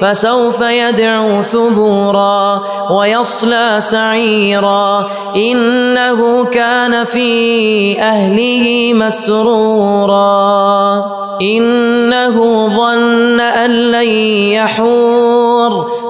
فسوف يدعو ثبورا ويصلى سعيرا. إنه كان في أهله مسرورا. إنه ظن أن لن يحور.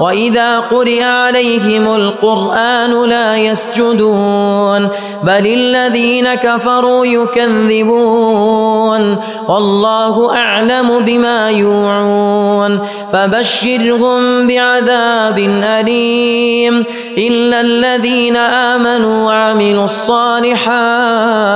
وإذا قرئ عليهم القرآن لا يسجدون بل الذين كفروا يكذبون والله أعلم بما يوعون فبشرهم بعذاب أليم إلا الذين آمنوا وعملوا الصالحات